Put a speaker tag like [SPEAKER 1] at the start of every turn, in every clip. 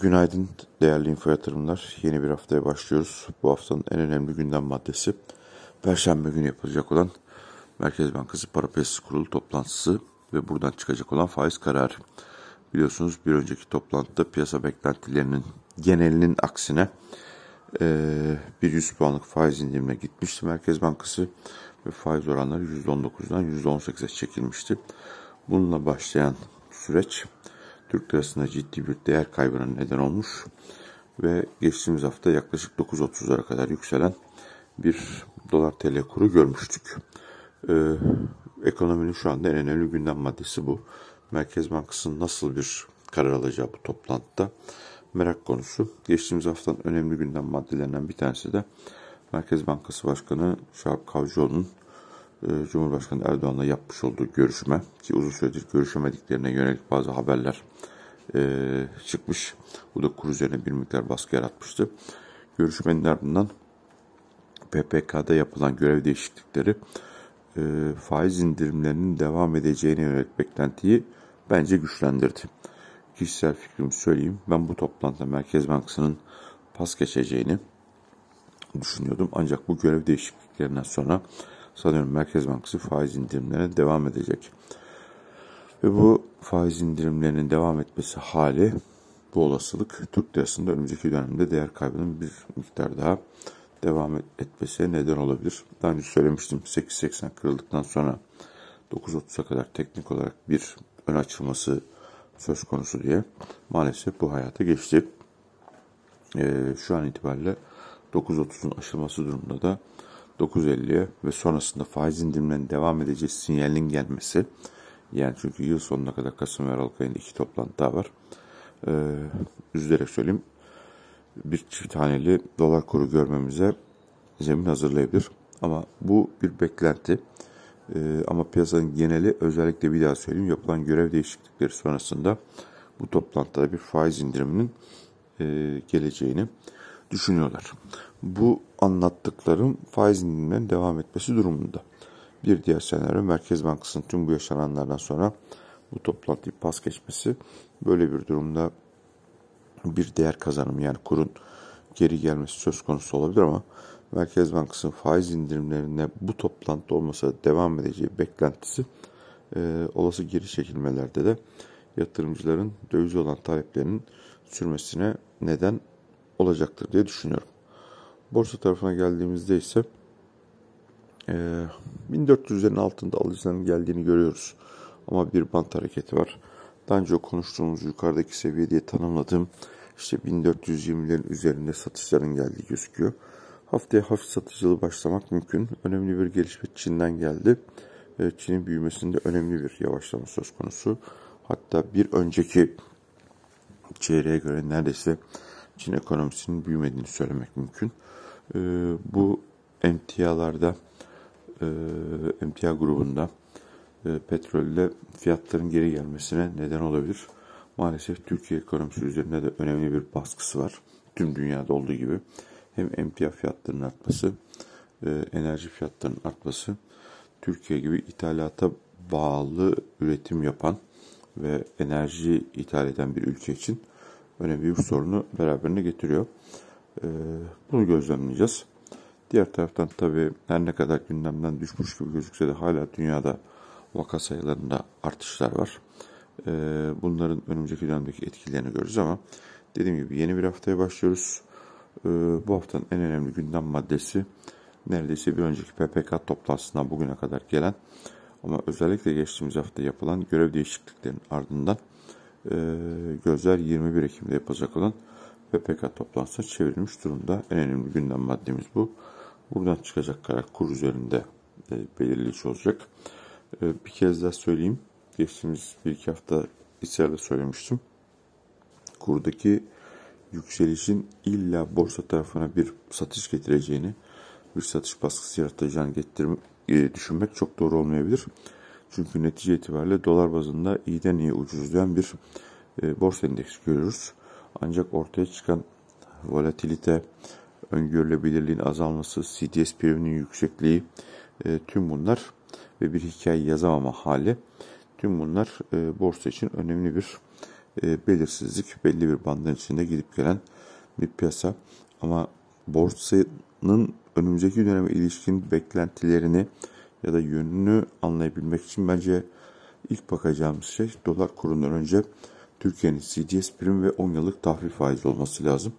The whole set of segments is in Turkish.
[SPEAKER 1] Günaydın değerli info yatırımlar. Yeni bir haftaya başlıyoruz. Bu haftanın en önemli gündem maddesi Perşembe günü yapılacak olan Merkez Bankası Para Piyasası Kurulu toplantısı ve buradan çıkacak olan faiz kararı. Biliyorsunuz bir önceki toplantıda piyasa beklentilerinin genelinin aksine bir 100 puanlık faiz indirimine gitmişti Merkez Bankası ve faiz oranları %19'dan %18'e çekilmişti. Bununla başlayan süreç Türk lirasında ciddi bir değer kaybına neden olmuş ve geçtiğimiz hafta yaklaşık 9.30'lara kadar yükselen bir dolar TL kuru görmüştük. Ee, ekonominin şu anda en önemli gündem maddesi bu. Merkez Bankası'nın nasıl bir karar alacağı bu toplantıda merak konusu. Geçtiğimiz haftanın önemli gündem maddelerinden bir tanesi de Merkez Bankası Başkanı Şahap Kavcıoğlu'nun Cumhurbaşkanı Erdoğan'la yapmış olduğu görüşme ki uzun süredir görüşemediklerine yönelik bazı haberler e, çıkmış. Bu da kur üzerine bir miktar baskı yaratmıştı. Görüşmenin ardından PPK'da yapılan görev değişiklikleri e, faiz indirimlerinin devam edeceğine yönelik beklentiyi bence güçlendirdi. Kişisel fikrimi söyleyeyim. Ben bu toplantıda Merkez Bankası'nın pas geçeceğini düşünüyordum. Ancak bu görev değişikliklerinden sonra sanıyorum Merkez Bankası faiz indirimlerine devam edecek. Ve bu faiz indirimlerinin devam etmesi hali bu olasılık Türk lirasında önümüzdeki dönemde değer kaybının bir miktar daha devam etmesi neden olabilir. Daha önce söylemiştim 8.80 kırıldıktan sonra 9.30'a kadar teknik olarak bir ön açılması söz konusu diye maalesef bu hayata geçti. Ee, şu an itibariyle 9.30'un aşılması durumunda da 9.50'ye ve sonrasında faiz indirimlerinin devam edeceği sinyalin gelmesi yani çünkü yıl sonuna kadar Kasım ve Aralık ayında iki toplantı daha var. Ee, üzülerek söyleyeyim bir çift haneli dolar kuru görmemize zemin hazırlayabilir. Ama bu bir beklenti. Ee, ama piyasanın geneli özellikle bir daha söyleyeyim yapılan görev değişiklikleri sonrasında bu toplantıda bir faiz indiriminin e, geleceğini düşünüyorlar. Bu anlattıklarım faiz indirimlerinin devam etmesi durumunda. Bir diğer senaryo Merkez Bankası'nın tüm bu yaşananlardan sonra bu toplantıyı pas geçmesi. Böyle bir durumda bir değer kazanımı yani kurun geri gelmesi söz konusu olabilir ama Merkez Bankası'nın faiz indirimlerine bu toplantı olmasa devam edeceği beklentisi e, olası geri çekilmelerde de yatırımcıların döviz olan taleplerinin sürmesine neden olacaktır diye düşünüyorum. Borsa tarafına geldiğimizde ise e, 1400'lerin altında alıcıların geldiğini görüyoruz. Ama bir bant hareketi var. Daha önce konuştuğumuz yukarıdaki seviye diye tanımladığım işte 1420'lerin üzerinde satışların geldiği gözüküyor. Haftaya hafif satıcılı başlamak mümkün. Önemli bir gelişme Çin'den geldi. E, Çin'in büyümesinde önemli bir yavaşlama söz konusu. Hatta bir önceki çeyreğe göre neredeyse Çin ekonomisinin büyümediğini söylemek mümkün. E, bu emtialarda, e, emtia grubunda e, petrolle fiyatların geri gelmesine neden olabilir. Maalesef Türkiye ekonomisi üzerinde de önemli bir baskısı var. Tüm dünyada olduğu gibi. Hem emtia fiyatlarının artması, e, enerji fiyatlarının artması, Türkiye gibi ithalata bağlı üretim yapan ve enerji ithal eden bir ülke için önemli bir sorunu beraberine getiriyor. E, bunu gözlemleyeceğiz. Diğer taraftan tabii her ne kadar gündemden düşmüş gibi gözükse de hala dünyada vaka sayılarında artışlar var. Ee, bunların önümüzdeki dönemdeki etkilerini görürüz ama dediğim gibi yeni bir haftaya başlıyoruz. Ee, bu haftanın en önemli gündem maddesi neredeyse bir önceki PPK toplantısından bugüne kadar gelen ama özellikle geçtiğimiz hafta yapılan görev değişikliklerinin ardından e, gözler 21 Ekim'de yapacak olan PPK toplantısına çevrilmiş durumda. En önemli gündem maddemiz bu. Buradan çıkacak karar kur üzerinde e, belirleyici olacak. E, bir kez daha söyleyeyim. Geçtiğimiz bir iki hafta içeride söylemiştim. Kurdaki yükselişin illa borsa tarafına bir satış getireceğini, bir satış baskısı yaratacağını getirme, e, düşünmek çok doğru olmayabilir. Çünkü netice itibariyle dolar bazında iyiden iyi ucuzlayan bir e, borsa endeksi görüyoruz. Ancak ortaya çıkan volatilite, öngörülebilirliğin azalması, CDS priminin yüksekliği e, tüm bunlar ve bir hikaye yazamama hali tüm bunlar e, borsa için önemli bir e, belirsizlik belli bir bandın içinde gidip gelen bir piyasa. Ama borsanın önümüzdeki döneme ilişkin beklentilerini ya da yönünü anlayabilmek için bence ilk bakacağımız şey dolar kurundan önce Türkiye'nin CDS prim ve 10 yıllık tahvil faizi olması lazım.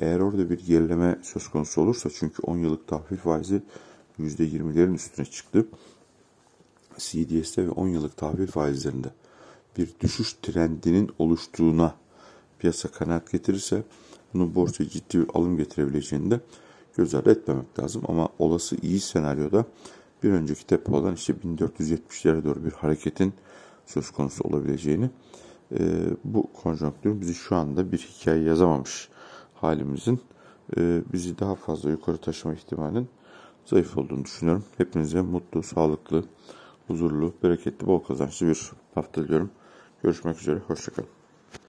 [SPEAKER 1] Eğer orada bir gerileme söz konusu olursa çünkü 10 yıllık tahvil faizi %20'lerin üstüne çıktı. CDS'te ve 10 yıllık tahvil faizlerinde bir düşüş trendinin oluştuğuna piyasa kanaat getirirse bunun borsaya ciddi bir alım getirebileceğini de göz ardı etmemek lazım. Ama olası iyi senaryoda bir önceki tepe olan işte 1470'lere doğru bir hareketin söz konusu olabileceğini e, bu konjonktür bizi şu anda bir hikaye yazamamış halimizin e, bizi daha fazla yukarı taşıma ihtimalinin zayıf olduğunu düşünüyorum. Hepinize mutlu, sağlıklı, huzurlu, bereketli, bol kazançlı bir hafta diliyorum. Görüşmek üzere, hoşçakalın.